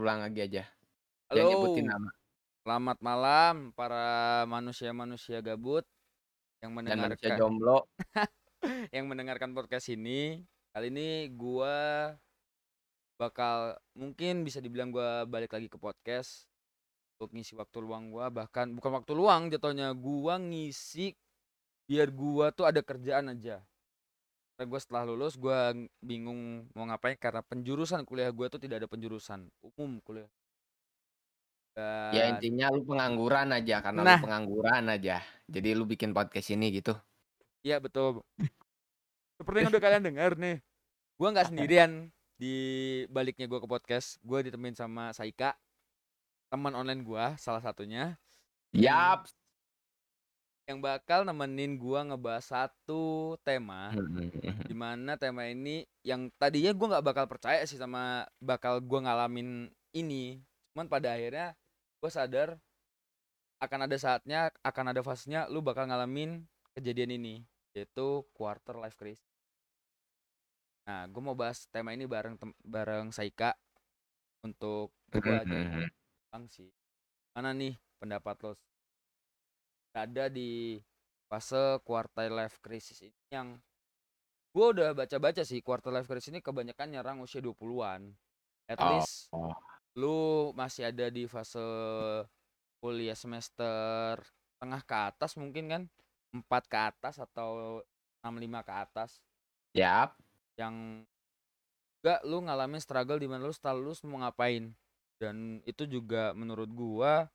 Ulang lagi aja. Jangan nyebutin Halo, nama. selamat malam para manusia-manusia gabut yang Dan manusia mendengarkan jomblo. yang mendengarkan podcast ini. Kali ini gua bakal mungkin bisa dibilang gua balik lagi ke podcast untuk ngisi waktu luang gua, bahkan bukan waktu luang jatuhnya, gua ngisi biar gua tuh ada kerjaan aja. Karena gua setelah lulus ng- bingung mau ngapain karena penjurusan kuliah gua tuh tidak ada penjurusan umum kuliah. Ya Dan intinya lu pengangguran aja karena lu nah, pengangguran aja. Jadi lu bikin podcast ini gitu. iya betul. Seperti yang udah kalian dengar nih, gua nggak sendirian di baliknya gua ke podcast. Gua ditemenin sama Saika, teman online gua salah satunya Yap. Yang bakal nemenin gua ngebahas satu tema Hmm. di mana tema ini yang tadinya gua nggak bakal percaya sih sama bakal gua ngalamin ini. Cuman pada akhirnya gua sadar akan ada saatnya, akan ada fasenya lu bakal ngalamin kejadian ini, yaitu quarter life crisis. Nah, gue mau bahas tema ini bareng bareng Saika untuk coba Hmm. Bang sih. Mana nih pendapat lo? Ada di fase quarter life crisis ini yang gue udah baca-baca sih quarter life crisis ini kebanyakan nyerang usia 20-an. At Oh. least lu masih ada di fase kuliah semester tengah ke atas mungkin kan? 4 ke atas atau 65 ke atas Yap. yang juga lu ngalamin struggle di mana lu setelah lulus mau ngapain dan itu juga menurut gua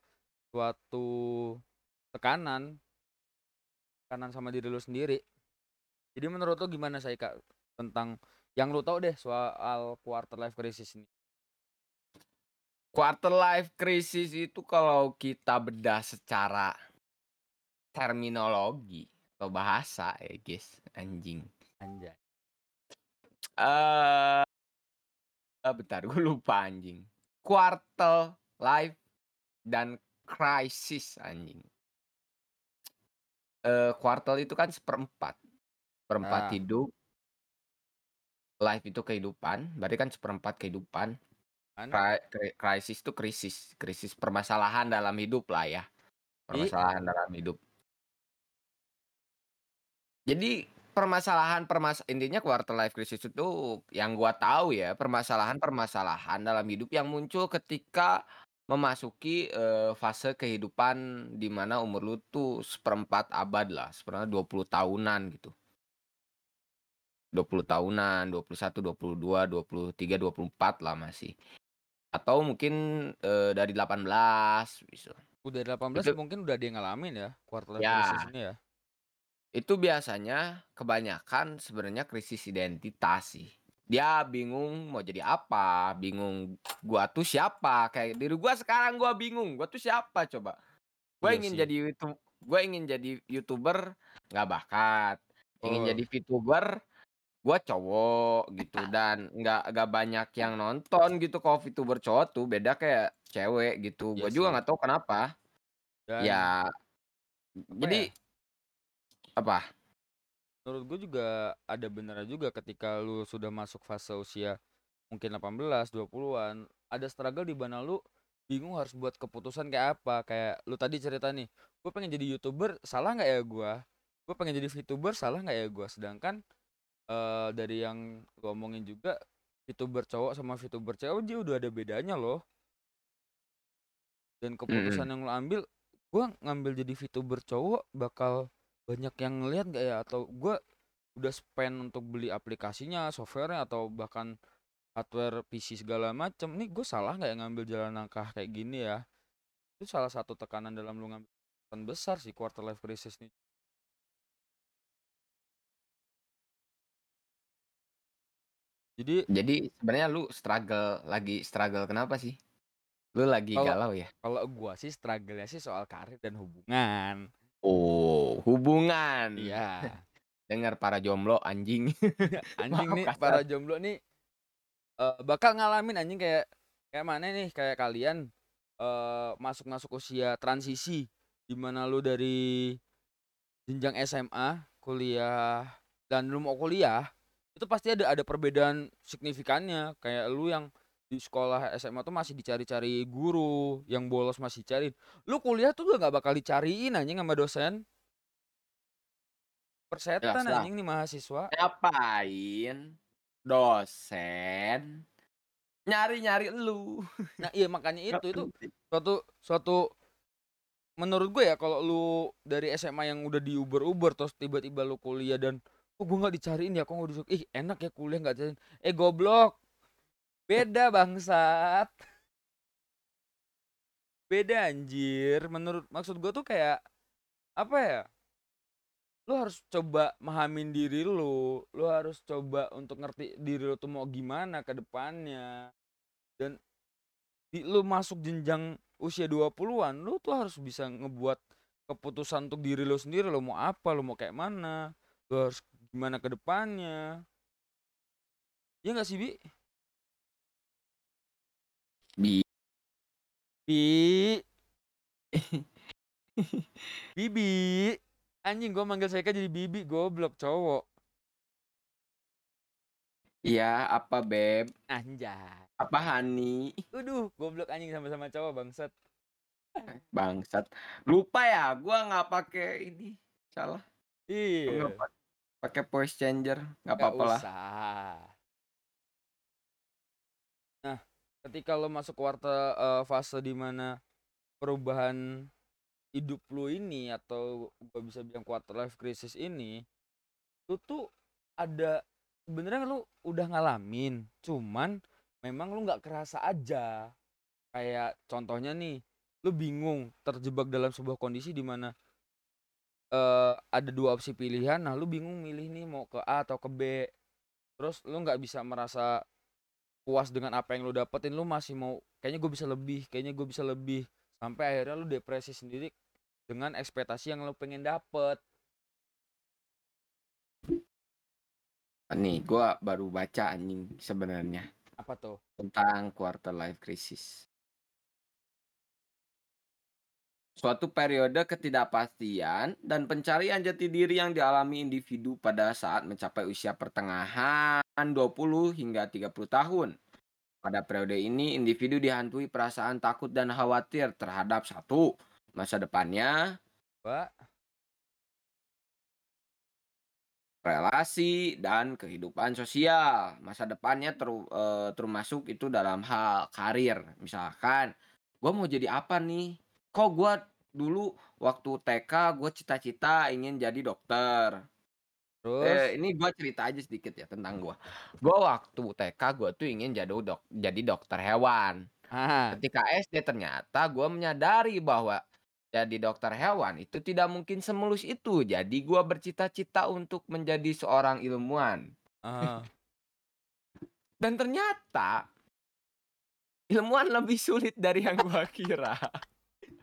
suatu tekanan tekanan sama diri lu sendiri jadi menurut lu gimana saya kak tentang yang lu tahu deh soal quarter life crisis ini Quarter life crisis itu kalau kita bedah secara terminologi atau bahasa ya guys, anjing. anjay Eh, eh, bentar, gue lupa anjing. Quarter life dan crisis anjing. Eh, quartal itu kan seperempat. Seperempat nah hidup. Life itu kehidupan, berarti kan seperempat kehidupan. kan Krisis itu krisis, krisis permasalahan dalam hidup lah ya. i Permasalahan dalam hidup. Jadi permasalahan permas intinya quarter life crisis itu yang gua tahu ya, permasalahan-permasalahan dalam hidup yang muncul ketika memasuki eh, fase kehidupan di mana umur lu tuh seperempat abad lah, sebenarnya 20 tahunan gitu. 20 tahunan, 21, 22, 23, 24 lah masih. Atau mungkin eh, dari 18 bisa. udah 18 Itu mungkin udah dia ngalamin ya quarter life ya crisis ini ya Itu biasanya kebanyakan sebenarnya krisis identitas sih. Dia bingung mau jadi apa, bingung gua tuh siapa. Kayak diri gua sekarang gua bingung, gua tuh siapa coba. Gua iya ingin sih jadi YouTube, gua ingin jadi YouTuber nggak bakat. Ingin oh jadi VTuber, gua cowok gitu dan nggak nggak banyak yang nonton gitu kalau VTuber cowok tuh beda kayak cewek gitu. iya Gua juga sih nggak tahu kenapa. dan Ya, apa jadi ya apa? Menurut gue juga ada benernya juga ketika lu sudah masuk fase usia mungkin 18, 20-an, ada struggle di mana lu bingung harus buat keputusan kayak apa. Kayak lu tadi cerita nih, gue pengen jadi YouTuber, salah nggak ya gua? Gue pengen jadi VTuber, salah nggak ya gua? Sedangkan eh, dari yang lu omongin juga, VTuber cowok sama VTuber cewek dia udah ada bedanya loh. Dan keputusan Mm-mm. yang lu ambil, gua ngambil jadi VTuber cowok bakal banyak yang ngeliat gak ya? Atau gua udah spend untuk beli aplikasinya, softwarenya atau bahkan hardware PC segala macem. Nih gue salah nggak ya ngambil jalan langkah kayak gini ya? Itu salah satu tekanan dalam lu ngambil besar sih quarter life crisis nih. Jadi Jadi sebenarnya lu struggle, lagi struggle kenapa sih? Lu lagi kalau galau ya? kalau gua sih struggle-nya sih soal karir dan hubungan. Oh, hubungan. Iya. Dengar para jomblo anjing. Anjing Maaf nih kasar. para jomblo nih eh, bakal ngalamin anjing kayak kayak mana nih kayak kalian eh masuk-masuk usia transisi di mana lu dari jenjang SMA, kuliah dan lu mau kuliah itu pasti ada ada perbedaan signifikannya kayak lu yang Di sekolah SMA tuh masih dicari-cari guru, yang bolos masih dicariin. Lu kuliah tuh nggak bakal dicariin anjing sama dosen. Persetan Jelaslah. anjing nih mahasiswa. Ngapain dosen nyari-nyari elu. Nah, iya makanya itu, itu suatu suatu menurut gue ya kalau lu dari SMA yang udah diuber-uber terus tiba-tiba lu kuliah dan kok gue nggak dicariin ya kok nggak disuruh ih enak ya kuliah nggak dicariin eh goblok beda bangsat. Beda anjir. Menurut maksud gue tuh kayak apa ya? Lu harus coba mahamin diri lu. Lu harus coba untuk ngerti diri lu tuh mau gimana ke depannya. Dan di, lu masuk jenjang usia 20-an lu tuh harus bisa ngebuat keputusan untuk diri lu sendiri lu mau apa lu mau kayak mana? Lu harus gimana ke depannya? Ya nggak sih bi Bi. bi bibi anjing gua manggil saya jadi bibi goblok cowok Iya, apa beb? anjay Apa hani? Waduh, goblok anjing sama-sama cowok bangsat. Bangsat. Lupa ya, gua nggak pakai ini. Salah. Iya. Pakai voice changer, nggak Gak apa-apa lah. usah. Ketika lo masuk kuartal eh, fase di mana perubahan hidup lu ini atau gua bisa bilang quarter life crisis ini, lu tuh ada sebenarnya lu udah ngalamin, cuman memang lu nggak kerasa aja. Kayak contohnya nih, lu bingung terjebak dalam sebuah kondisi di mana eh ada dua opsi pilihan, nah lu bingung milih nih mau ke A atau ke B. Terus lu nggak bisa merasa puas dengan apa yang lu dapetin, lu masih mau kayaknya gue bisa lebih, kayaknya gue bisa lebih. Sampai akhirnya lu depresi sendiri dengan ekspektasi yang lu pengen dapet. Nih, gua baru baca anjing sebenarnya Apa tuh? tentang quarter life crisis. Suatu periode ketidakpastian dan pencarian jati diri yang dialami individu pada saat mencapai usia pertengahan 20 hingga 30 tahun. Pada periode ini, individu dihantui perasaan takut dan khawatir terhadap satu, masa depannya, relasi, dan kehidupan sosial. Masa depannya ter- eh, termasuk itu dalam hal karir. Misalkan, gue mau jadi apa nih? Kok gue dulu waktu TK gue cita-cita ingin jadi dokter. terus Eh, ini gue cerita aja sedikit ya tentang gue. Gue waktu TK gue tuh ingin jadi dok jadi dokter hewan. ah, Ketika SD ternyata gue menyadari bahwa jadi dokter hewan itu tidak mungkin semulus itu. Jadi gue bercita-cita untuk menjadi seorang ilmuwan. ah. Dan ternyata ilmuwan lebih sulit dari yang gue kira.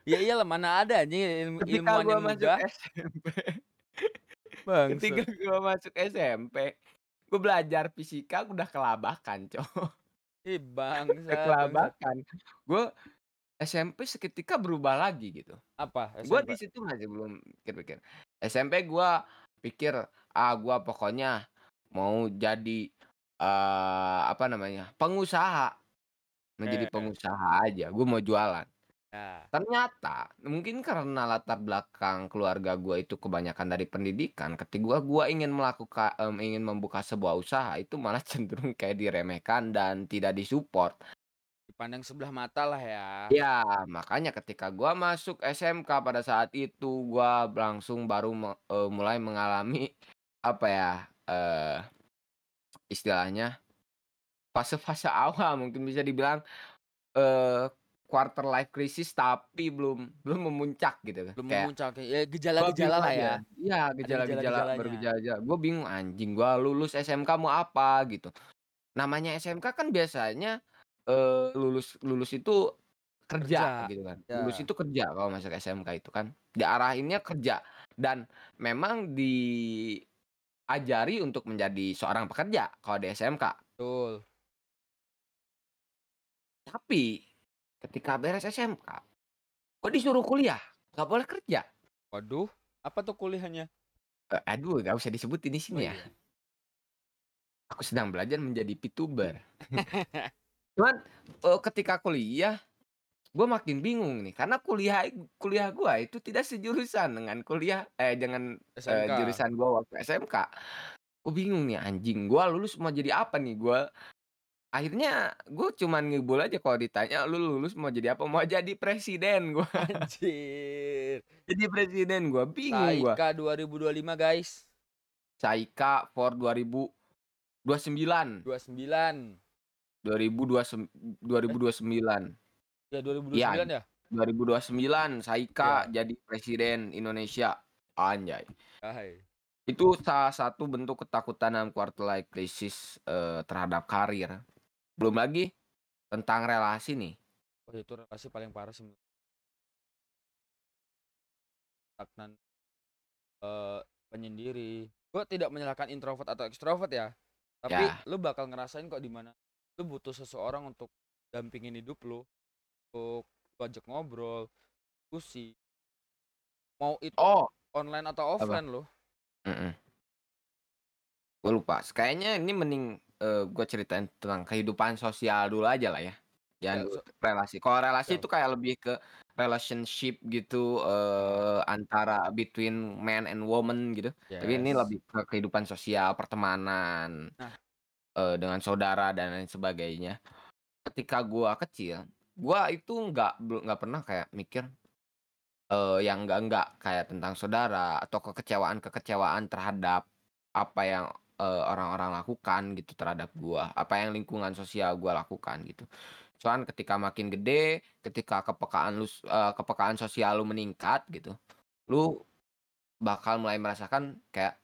Ya iyalah mana ada anjing ilmu Ketika ilmuwan gue yang masuk mudah. SMP, ketika Bangsat. gue masuk SMP, gue belajar fisika udah kelabakan, cowok. Ih, Udah bangsat, bangsat. kelabakan. Gue SMP seketika berubah lagi gitu. Apa SMP? di situ masih belum pikir-pikir. SMP gue pikir, ah gue pokoknya mau jadi eh apa namanya pengusaha, menjadi Eh. pengusaha aja. Gue mau jualan. Ya. Ternyata mungkin karena latar belakang keluarga gue itu kebanyakan dari pendidikan. Ketika gue ingin melakukan, em, ingin membuka sebuah usaha itu malah cenderung kayak diremehkan dan tidak disupport. Dipandang sebelah mata lah ya. Ya, makanya ketika gua masuk SMK pada saat itu gua langsung baru me- eh, mulai mengalami apa ya eh istilahnya fase-fase awal mungkin bisa dibilang eh quarter life crisis tapi belum belum memuncak gitu Belum kayak memuncak ya gua gejala-gejala lah aja. ya. Iya, gejala-gejala bergejala. Gue bingung anjing gua lulus SMK mau apa gitu. Namanya SMK kan biasanya eh lulus lulus itu kerja, Kerja, gitu kan. ya. Lulus itu kerja kalau masuk SMK itu kan. Diarahinnya kerja dan memang diajari untuk menjadi seorang pekerja kalau di SMK. Betul. Tapi ketika beres SMK, kok disuruh kuliah, nggak boleh kerja. Waduh, apa tuh kuliahnya? Eh, aduh, nggak usah disebutin di Oh sini ya. iya. Aku sedang belajar menjadi VTuber. Cuman, eee, ketika kuliah, gua makin bingung nih karena kuliah kuliah gua itu tidak sejurusan dengan kuliah eh, dengan, eee, SMK. jurusan gua waktu SMK. Gua bingung nih, "Anjing gua lulus mau jadi apa nih?" Gua akhirnya gua cuman ngibul aja kalau ditanya, "Lu lulus mau jadi apa?" "Mau jadi presiden," gua. Anjir. Jadi presiden gua, bingung gua. Saika 2025 guys. Saika for 2029. 29. 2029 2029. Ya Iya, 2029 ya? 2029 Saika Iya. jadi presiden Indonesia, anjay. Hai. Itu salah satu bentuk ketakutan dalam quarter life crisis, eee, terhadap karir. Belum lagi tentang relasi nih. Oh itu relasi paling parah sih menurut Stagnan. Eee, penyendiri. Gua tidak menyalahkan introvert atau ekstrovert ya, tapi Ya. lu bakal ngerasain kok di mana lu butuh seseorang untuk dampingin hidup lu, untuk lu ajak ngobrol, diskusi. Mau itu Oh. online atau Apa? offline loh. Mhm. Gua lupa, kayaknya ini mending, eee, gua ceritain tentang kehidupan sosial dulu aja lah ya, Ya, jangan so relasi. Kalau relasi ya. itu kayak lebih ke relationship gitu, eee, antara between man and woman gitu. Tapi ini Yes. lebih ke kehidupan sosial, pertemanan, Nah. eee, dengan saudara dan lain sebagainya. Ketika gua kecil, gua itu nggak nggak pernah kayak mikir, eee, yang enggak-enggak, kayak tentang saudara atau kekecewaan-kekecewaan terhadap apa yang, eee, orang-orang lakukan gitu terhadap gua, apa yang lingkungan sosial gua lakukan gitu. Cuman ketika makin gede, ketika kepekaan lu eee, kepekaan sosial lu meningkat gitu, lu bakal mulai merasakan kayak,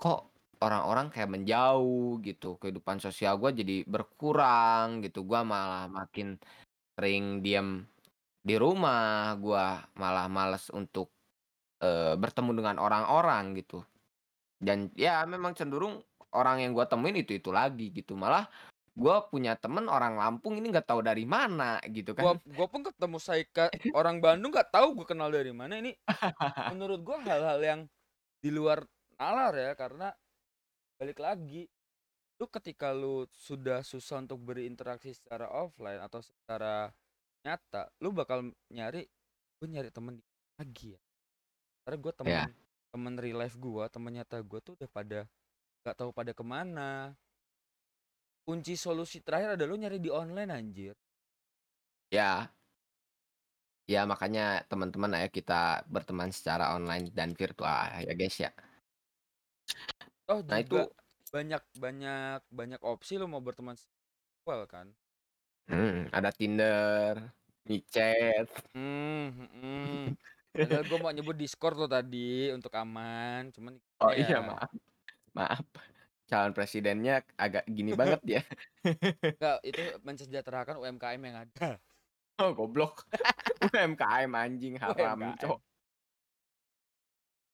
kok orang-orang kayak menjauh gitu, kehidupan sosial gua jadi berkurang gitu, gua malah makin sering diem di rumah, gua malah males untuk, eee, bertemu dengan orang-orang gitu. Dan ya memang cenderung orang yang gua temuin itu-itu lagi gitu, malah gua punya temen orang Lampung ini nggak tahu dari mana gitu kan. gua pun ketemu Saika orang Bandung nggak tahu gua kenal dari mana, ini menurut gua hal-hal yang di luar nalar ya, karena balik lagi, lu ketika lu sudah susah untuk berinteraksi secara offline atau secara nyata, lu bakal nyari, "Gua nyari temen lagi ya?" Karena gua temen Iya. Temen real life gua, temen nyata gua tuh udah pada nggak tahu pada ke mana. Kunci solusi terakhir adalah lu nyari di online anjir. Ya. Ya makanya teman-teman ayo kita berteman secara online dan virtual ya guys ya. Toh Nah juga itu banyak banyak banyak opsi lu mau berteman virtual kan. Mhm, ada Tinder, micet. Mmm, mhm. Padahal gua mau nyebut Discord loh tadi untuk aman, cuman Oh ya iya maaf, maaf. Calon presidennya agak gini banget ya. Enggak, itu mensejahterakan UMKM yang ada. Oh goblok, UMKM anjing haram cok.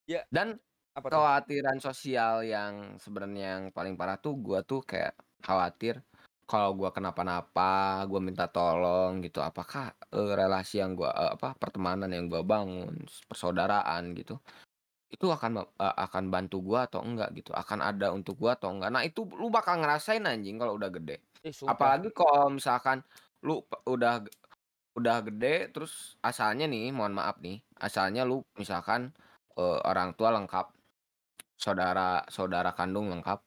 Ya. Dan Apa tuh? kekhawatiran sosial yang sebenarnya yang paling parah tuh gua tuh kayak khawatir kalau gua kenapa-napa, gua minta tolong gitu, apakah, eee, relasi yang gua eee, apa, pertemanan yang gua bangun, persaudaraan gitu, itu akan me eee, akan bantu gua atau enggak gitu, akan ada untuk gua atau enggak. Nah itu lu bakal ngerasain anjing kalau udah gede. Ih sumpah. Apalagi kalau misalkan lu pe udah ge udah gede terus asalnya nih, mohon maaf nih, asalnya lu misalkan, eee, orang tua lengkap, saudara saudara kandung lengkap,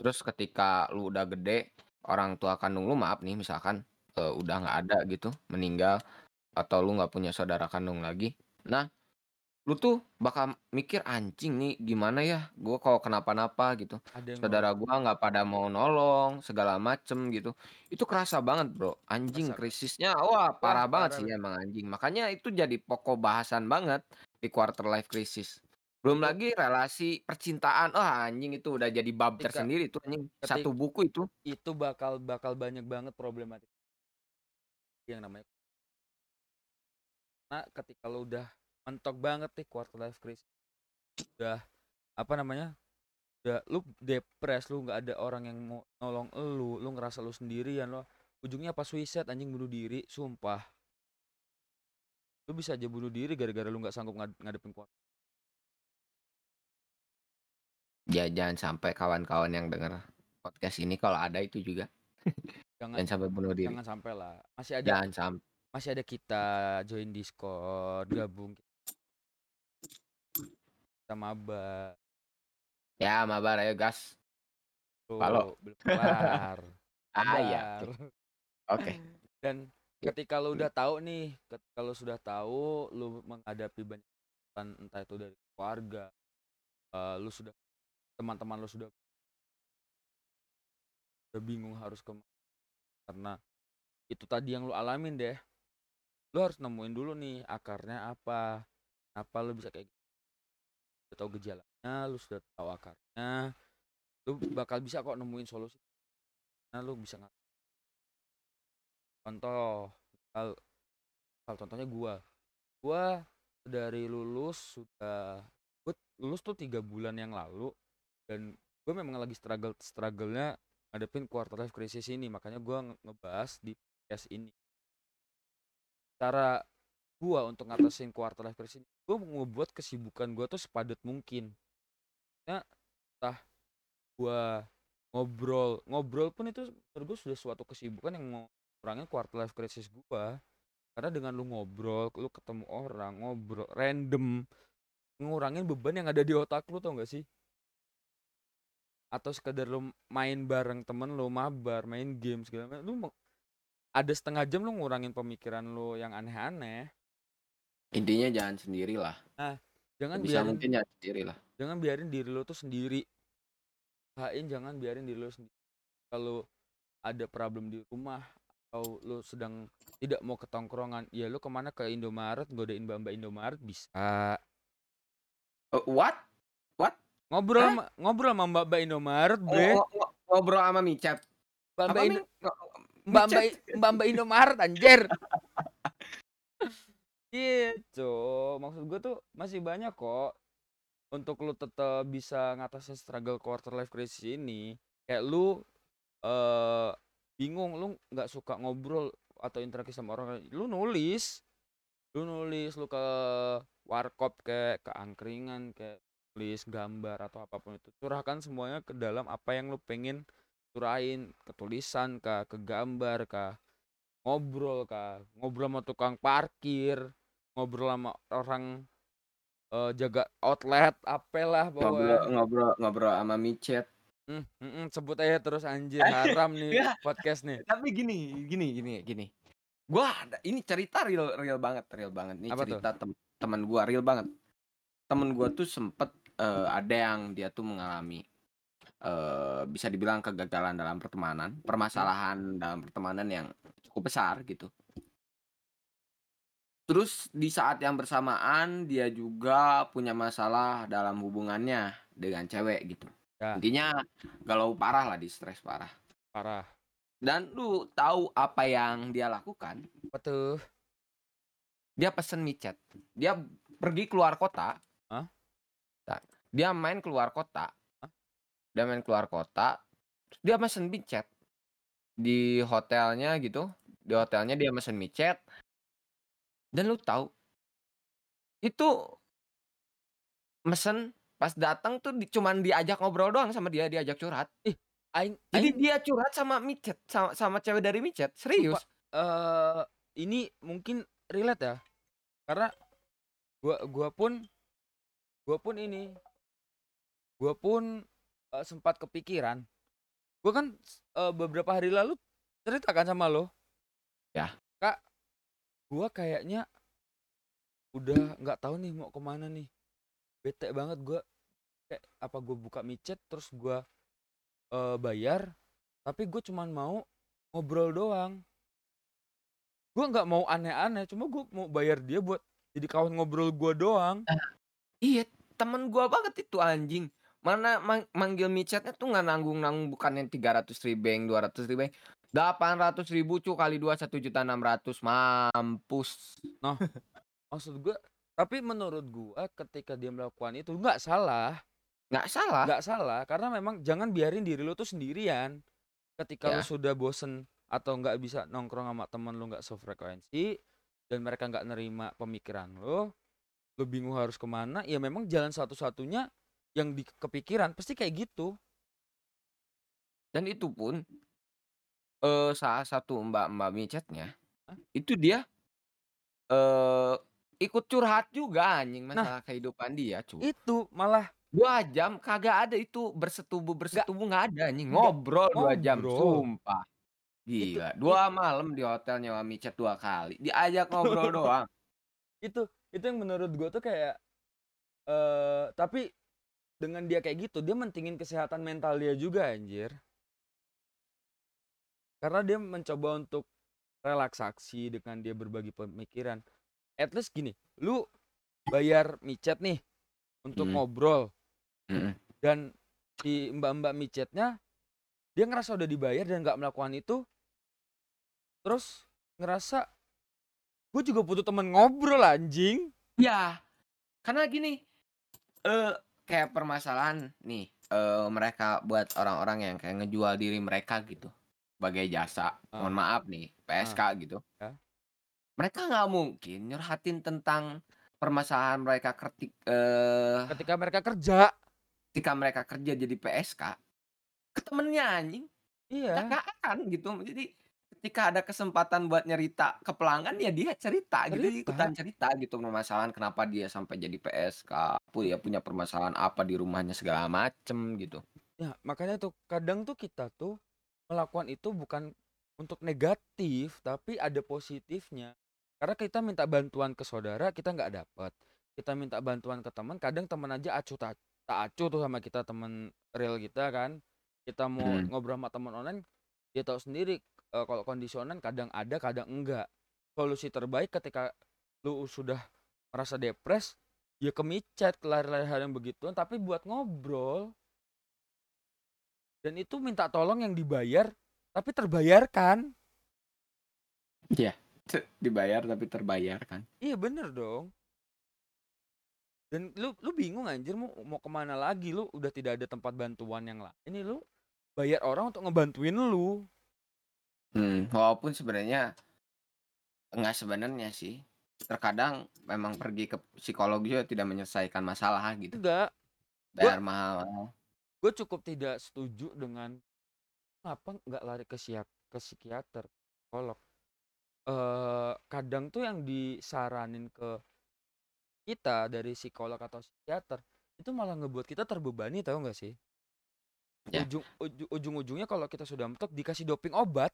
terus ketika lu udah gede, orang tua kandung lu maaf nih misalkan, eee, udah nggak ada gitu, meninggal atau lu nggak punya saudara kandung lagi. Nah, lu tuh bakal mikir, "Anjing nih gimana ya gua kalau kenapa-napa gitu, Ada yang nolong. saudara gua nggak pada mau nolong," segala macem gitu. Itu kerasa banget Bro, anjing Kerasa krisisnya wah Wah parah banget parah sih emang anjing. Makanya itu jadi pokok bahasan banget di quarter life crisis. Belum Itu lagi relasi percintaan, wah anjing itu udah jadi bab Ketika tersendiri itu anjing, ketik satu buku itu. itu bakal bakal banyak banget problematik yang namanya Karena ketika lu udah mentok banget nih quarter life crisis, udah apa namanya, udah lu depres, lu nggak ada orang yang mau nolong elu, lu ngerasa lu sendirian, lo ujungnya apa suicide anjing, bunuh diri, sumpah. Lu bisa aja bunuh diri gara-gara lu nggak sanggup ngad ngadepin kuar Ya jangan sampai kawan-kawan yang denger podcast ini kalau ada itu juga. Jangan Jangan sampai bunuh diri. jangan sampai-lah. Masih ada Jangan masih ada kita join Discord, gabung kita mabar. Ya, mabar ayo gas. Halo. belum kelar. Ah. Sabar. Oke. Dan Ya. ketika lu udah tahu nih, ketika lu sudah tahu lu menghadapi banyak entah itu dari keluarga, eh, lu sudah teman-teman lu sudah udah bingung harus ke karena itu tadi yang lu alamin deh. Lu harus nemuin dulu nih akarnya apa. Kenapa lu bisa kayak gitu. Tahu gejalanya, lu sudah tahu akarnya, lu bakal bisa kok nemuin solusi. Nah, lu bisa ngat contoh misal, misal contohnya gua gua dari lulus sudah lulus tuh tiga bulan yang lalu dan gue memang lagi struggle struggle-nya ngadepin quarter life crisis ini makanya gua nge- ngebahas di podcast ini. Cara gua untuk ngatasin quarter life crisis ini gua mau ngebuat kesibukan gua tuh sepadat mungkin. Ya entah gua ngobrol ngobrol pun itu menurut gue sudah suatu kesibukan yang mau kurangin quarter life crisis gua. Karena dengan lu ngobrol lu ketemu orang ngobrol random ngurangin beban yang ada di otak lu tau gak sih atau sekedar lu main bareng temen lu mabar main game segala macam lu ada setengah jam lu ngurangin pemikiran lu yang aneh-aneh Intinya jangan sendirilah. jangan Bisa biarin mungkin jangan sendirilah. jangan biarin diri lu tuh sendiri usahain jangan biarin diri lu sendiri kalau ada problem di rumah atau lu sedang tidak mau ke tongkrongan ya lu ke mana ke Indomaret godain mbak Indomaret bisa Eh, what? Ngobrol Hah? sama ngobrol sama mbak mbak Indomaret Oh, bre ngo- ngo- ngobrol sama Michat. mbak mbak? Indo- mbak mbak mbak mbak Indomaret anjir gitu maksud gue tuh masih banyak kok untuk lu tetap bisa ngatasin struggle quarter life crisis ini kayak lu eh bingung lu nggak suka ngobrol atau interaksi sama orang lu nulis lu nulis lu ke warkop kayak ke angkringan kayak tulis gambar atau apa pun itu curahkan semuanya ke dalam apa yang lu pengen curahin ke tulisan kah ke gambar kah ngobrol kah ngobrol sama tukang parkir ngobrol sama orang eh, jaga outlet apalah Ngobrol pokoknya ngobrol ngobrol sama Michat. Hmm, mm-mm, sebut aja terus anjir haram nih Enggak. podcast nih Tapi gini, gini, gini, gini. Gua ada ini cerita real real banget, real banget. Ini Apa tuh? cerita tem teman gua real banget. Temen gua tuh sempet eh, ada yang dia tuh mengalami eh bisa dibilang kegagalan dalam pertemanan, permasalahan dalam pertemanan yang cukup besar gitu. Terus di saat yang bersamaan dia juga punya masalah dalam hubungannya dengan cewek gitu. Ya. Intinya galau parah lah, di stres parah. parah Dan lu tahu apa yang dia lakukan? tuh Dia pesen micet. Dia pergi keluar kota. Hah? Dia main keluar kota. Hah? Dia main keluar kota. terus Dia mesen micet di hotelnya gitu. Di hotelnya dia mesen micet. Dan lu tahu itu mesen pas datang tuh di, cuman diajak ngobrol doang sama dia, diajak curhat. aing Jadi aing dia curhat sama micet, sama, sama cewek dari micet, serius. eh ini mungkin relate ya karena gua gua pun gua pun ini gua pun eh, sempat kepikiran. Gua kan eh, beberapa hari lalu ceritakan sama lo? Ya. kak gua kayaknya udah nggak tahu nih mau ke mana nih. Bete banget gua. Kayak apa gua buka micet terus gua eh, bayar tapi gue cuman mau ngobrol doang. Gue nggak mau aneh-aneh cuma gue mau bayar dia buat jadi kawan ngobrol gue doang. Iya, temen gua banget itu anjing. Mana mang- manggil micetnya tuh nggak nanggung-nanggung bukan yang 300 ribeng, 200 ribeng. 800 ribu cu kali 2 1 juta 600 mampus. maksud gue tapi menurut gue ketika dia melakukan itu nggak salah Nggak salah. nggak salah karena memang jangan biarin diri lu tuh sendirian ketika lu Ya. sudah bosen atau nggak bisa nongkrong sama temen lu nggak sefrekuensi dan mereka nggak nerima pemikiran lu lu bingung harus ke mana ya memang jalan satu-satunya yang di kepikiran pasti kayak gitu Dan itu pun Eee, salah satu mbak-mbak micetnya, Hah? itu dia eee, ikut curhat juga anjing Nah masalah kehidupan dia, cu. itu malah 2 jam kagak ada itu Nggak bersetubuh-bersetubuh nggak ada anjing, ngobrol 2 jam, sumpah. Itu Gila, it 2 malam di hotel nyewa micet 2 kali, diajak ngobrol doang. Itu itu yang menurut gua tuh kayak, eee, tapi dengan dia kayak gitu, dia mentingin kesehatan mental dia juga anjir. Karena dia mencoba untuk relaksasi dengan dia berbagi pemikiran. At least gini, lu bayar micet nih untuk Mhm. ngobrol Mhm. dan si mbak-mbak micetnya, dia ngerasa udah dibayar dan nggak melakukan itu terus ngerasa, "Gua juga butuh temen ngobrol anjing." Iya, karena gini, eee, kayak permasalahan nih, eee, mereka buat orang-orang yang kayak ngejual diri mereka gitu, sebagai jasa, Ah. mohon maaf nih, Ah. PSK gitu. Ya. Mereka nggak mungkin nyurhatin tentang permasalahan mereka ketik eee Ketika mereka kerja. ketika mereka kerja jadi PSK, ke temennya anjing. Iya. nggak akan gitu. Jadi ketika ada kesempatan buat nyerita ke pelanggan, ya dia cerita gitu, dia ikutan Cerita. cerita gitu permasalahan kenapa dia sampai jadi PSK, ya punya permasalahan apa di rumahnya segala macem gitu. Ya, makanya tuh kadang tuh kita tuh melakukan itu bukan untuk negatif, tapi ada positifnya. Karena kita minta bantuan ke saudara, kita nggak dapet. Kita minta bantuan ke teman, kadang teman aja acuh tak tak acuh tuh sama kita, temen real kita kan. Kita mau Mhm. ngobrol sama temen online, dia tahu sendiri, eee, kalau kondisi online kadang ada, kadang enggak. Solusi terbaik ketika lu sudah merasa depres, ya ke micet, lari-lari hal yang begituan, tapi buat ngobrol. Dan itu minta tolong yang dibayar, tapi terbayarkan. Iya, dibayar tapi terbayarkan. Iya bener dong. Dan lu lu bingung anjir mau mau ke mana lagi, lu udah tidak ada tempat bantuan yang lain, ini lu bayar orang untuk ngebantuin lu. Hmm, walaupun sebenarnya enggak sebenarnya sih, terkadang memang pergi ke psikolog juga tidak menyelesaikan masalah gitu. Enggak. Gua Bayar mahal. gue cukup tidak setuju dengan kenapa nggak lari ke siak ke psikiater, psikolog. Eee, kadang tuh yang disaranin ke kita dari psikolog atau psikiater, itu malah ngebuat kita terbebani tahu nggak sih? Ya. Ujung uju ujung-ujungnya kalau kita sudah mentok dikasih doping obat.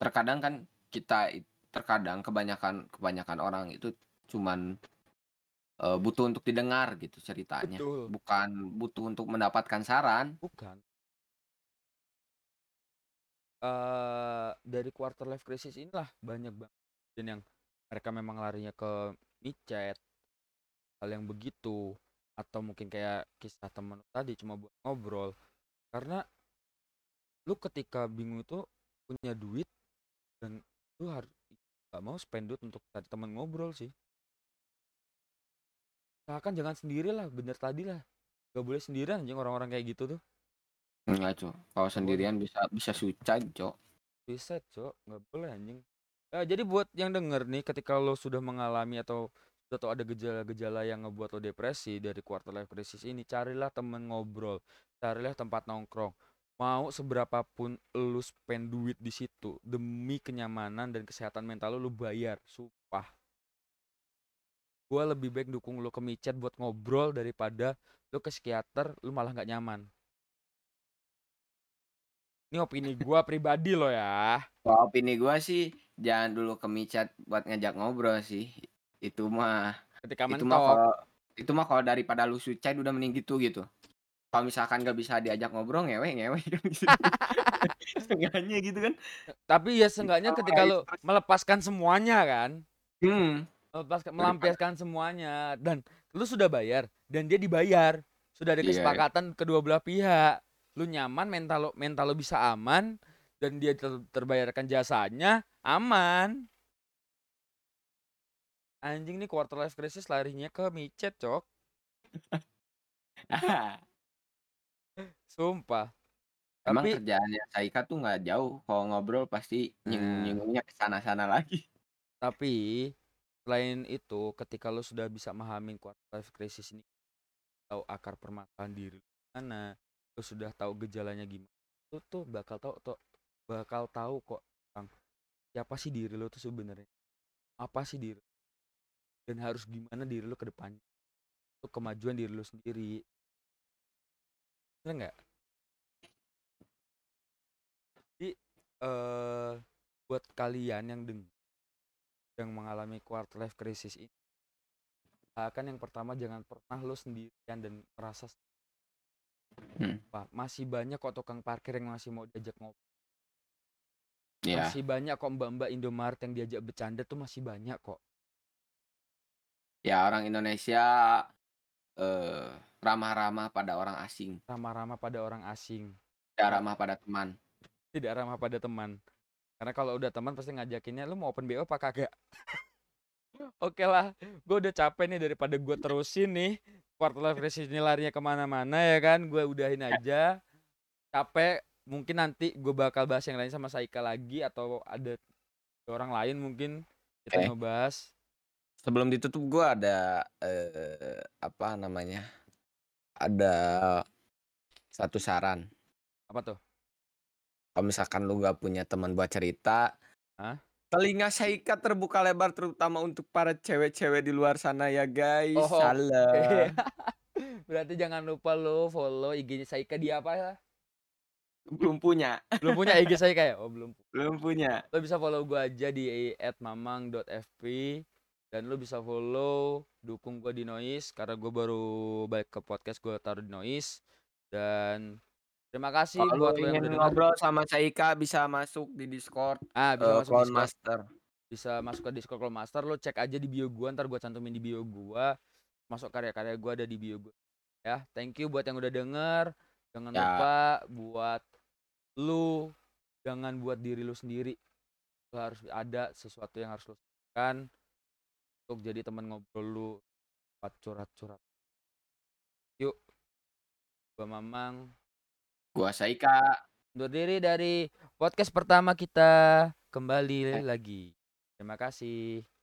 Terkadang kan kita it terkadang kebanyakan kebanyakan orang itu cuman, eee, butuh untuk didengar gitu ceritanya, Betul. bukan butuh untuk mendapatkan saran. Bukan. Eee, dari quarter life crisis inilah banyak banget dan yang mereka memang larinya ke micet, hal yang begitu, atau mungkin kayak kisah temen tadi cuma buat ngobrol. Karena lu ketika bingung itu punya duit dan lu har nggak mau spend duit untuk cari temen ngobrol sih. Usahakan jangan sendirilah, bener tadi lah. Nggak boleh sendirian anjing orang-orang kayak gitu tuh. Enggak, Cok, kalau sendirian bisa bisa suicide, Cok. Suicide, Cok, nggak boleh anjing. Eee, jadi buat yang denger nih ketika lo sudah mengalami atau sudah tahu ada gejala-gejala yang ngebuat lo depresi dari quarter life crisis ini, carilah temen ngobrol, carilah tempat nongkrong. Mau seberapa pun lu spend duit di situ, demi kenyamanan dan kesehatan mental lu, lu bayar, sumpah. Gua lebih baik dukung lu ke micet buat ngobrol daripada lu ke psikiater, lu malah nggak nyaman. Ini opini gua pribadi loh ya. Kalau opini gua sih jangan dulu ke micet buat ngajak ngobrol sih. Itu mah Ketika itu mah mentok. kalau itu mah kalau daripada lu suicide udah mending gitu gitu. Kalau misalkan nggak bisa diajak ngobrol ngewe ngewe gitu. Seenggaknya gitu kan. Tapi ya Gitu seenggaknya ketika kayak lu itu terus melepaskan semuanya kan. Hmm. Melepaskan melampiaskan semuanya dan lu sudah bayar dan dia dibayar. Sudah ada Iya. kesepakatan kedua belah pihak. Lu nyaman, mental lu mental lu bisa aman dan dia ter terbayarkan jasanya, aman. Anjing nih quarter life crisis larinya ke micet, Cok. Sumpah. Emang Tapi kerjaannya Saika tuh nggak jauh, kalau ngobrol pasti Nah. nyinggung-nyinggungnya ke sana-sana lagi. Tapi selain itu ketika lu sudah bisa memahami quarter life crisis ini, tahu akar permasalahan diri lu mana, lu sudah tahu gejalanya gimana, lu tuh bakal tahu tuh bakal tahu kok tentang siapa sih diri lu tuh sebenarnya. Apa sih diri dan harus gimana diri lu ke depannya. Untuk kemajuan diri lu sendiri. Bener nggak? Jadi eh buat kalian yang deng yang mengalami quarter life crisis ini akan yang pertama jangan pernah lu sendirian dan merasa Hmm. Pak, masih banyak kok tukang parkir yang masih mau diajak ngobrol. Iya. Masih banyak kok mbak-mbak Indomaret yang diajak bercanda tuh masih banyak kok. Ya orang Indonesia eh ramah-ramah pada orang asing, Ramah-ramah pada orang asing, tidak ramah pada teman. tidak ramah pada teman. Karena kalau udah teman pasti ngajakinnya lu mau open BO apa kagak? Oke lah, gue udah capek nih daripada gue terusin nih quarter life crisis ini larinya ke mana-mana ya kan, gue udahin aja. Capek, mungkin nanti gue bakal bahas yang lain sama Saika lagi atau ada orang lain mungkin kita Oke. ngebahas. Sebelum ditutup gue ada eh apa namanya? Ada satu saran. Apa tuh? Kalau misalkan lu gak punya teman buat cerita, Hah? telinga Saika terbuka lebar terutama untuk para cewek-cewek di luar sana ya guys. Oh, Salah. Berarti jangan lupa lo follow IG-nya Saika di apa ya? Belum punya. Belum punya IG Saika ya? Oh, belum. Belum punya. Lo bisa follow gua aja di @mamang.fp dan lo bisa follow dukung gua di Noise karena gua baru balik ke podcast gua taruh di Noise dan terima kasih Kalau lu buat lo yang udah denger. ngobrol sama Saika bisa masuk di Discord Ah, bisa eh, masuk Clone Discord. Master. Bisa masuk ke Discord Clone Master lo cek aja di bio gua ntar gua cantumin di bio gua. Masuk karya-karya gua ada di bio gua. Ya, thank you buat yang udah denger. Jangan Ya. lupa buat lu jangan buat diri lu sendiri. Lu harus ada sesuatu yang harus lu lakukan untuk jadi teman ngobrol lu buat curhat-curhat. Yuk. Gua Mamang Gua Saika. undur diri dari podcast pertama kita kembali Eh. lagi. Terima kasih.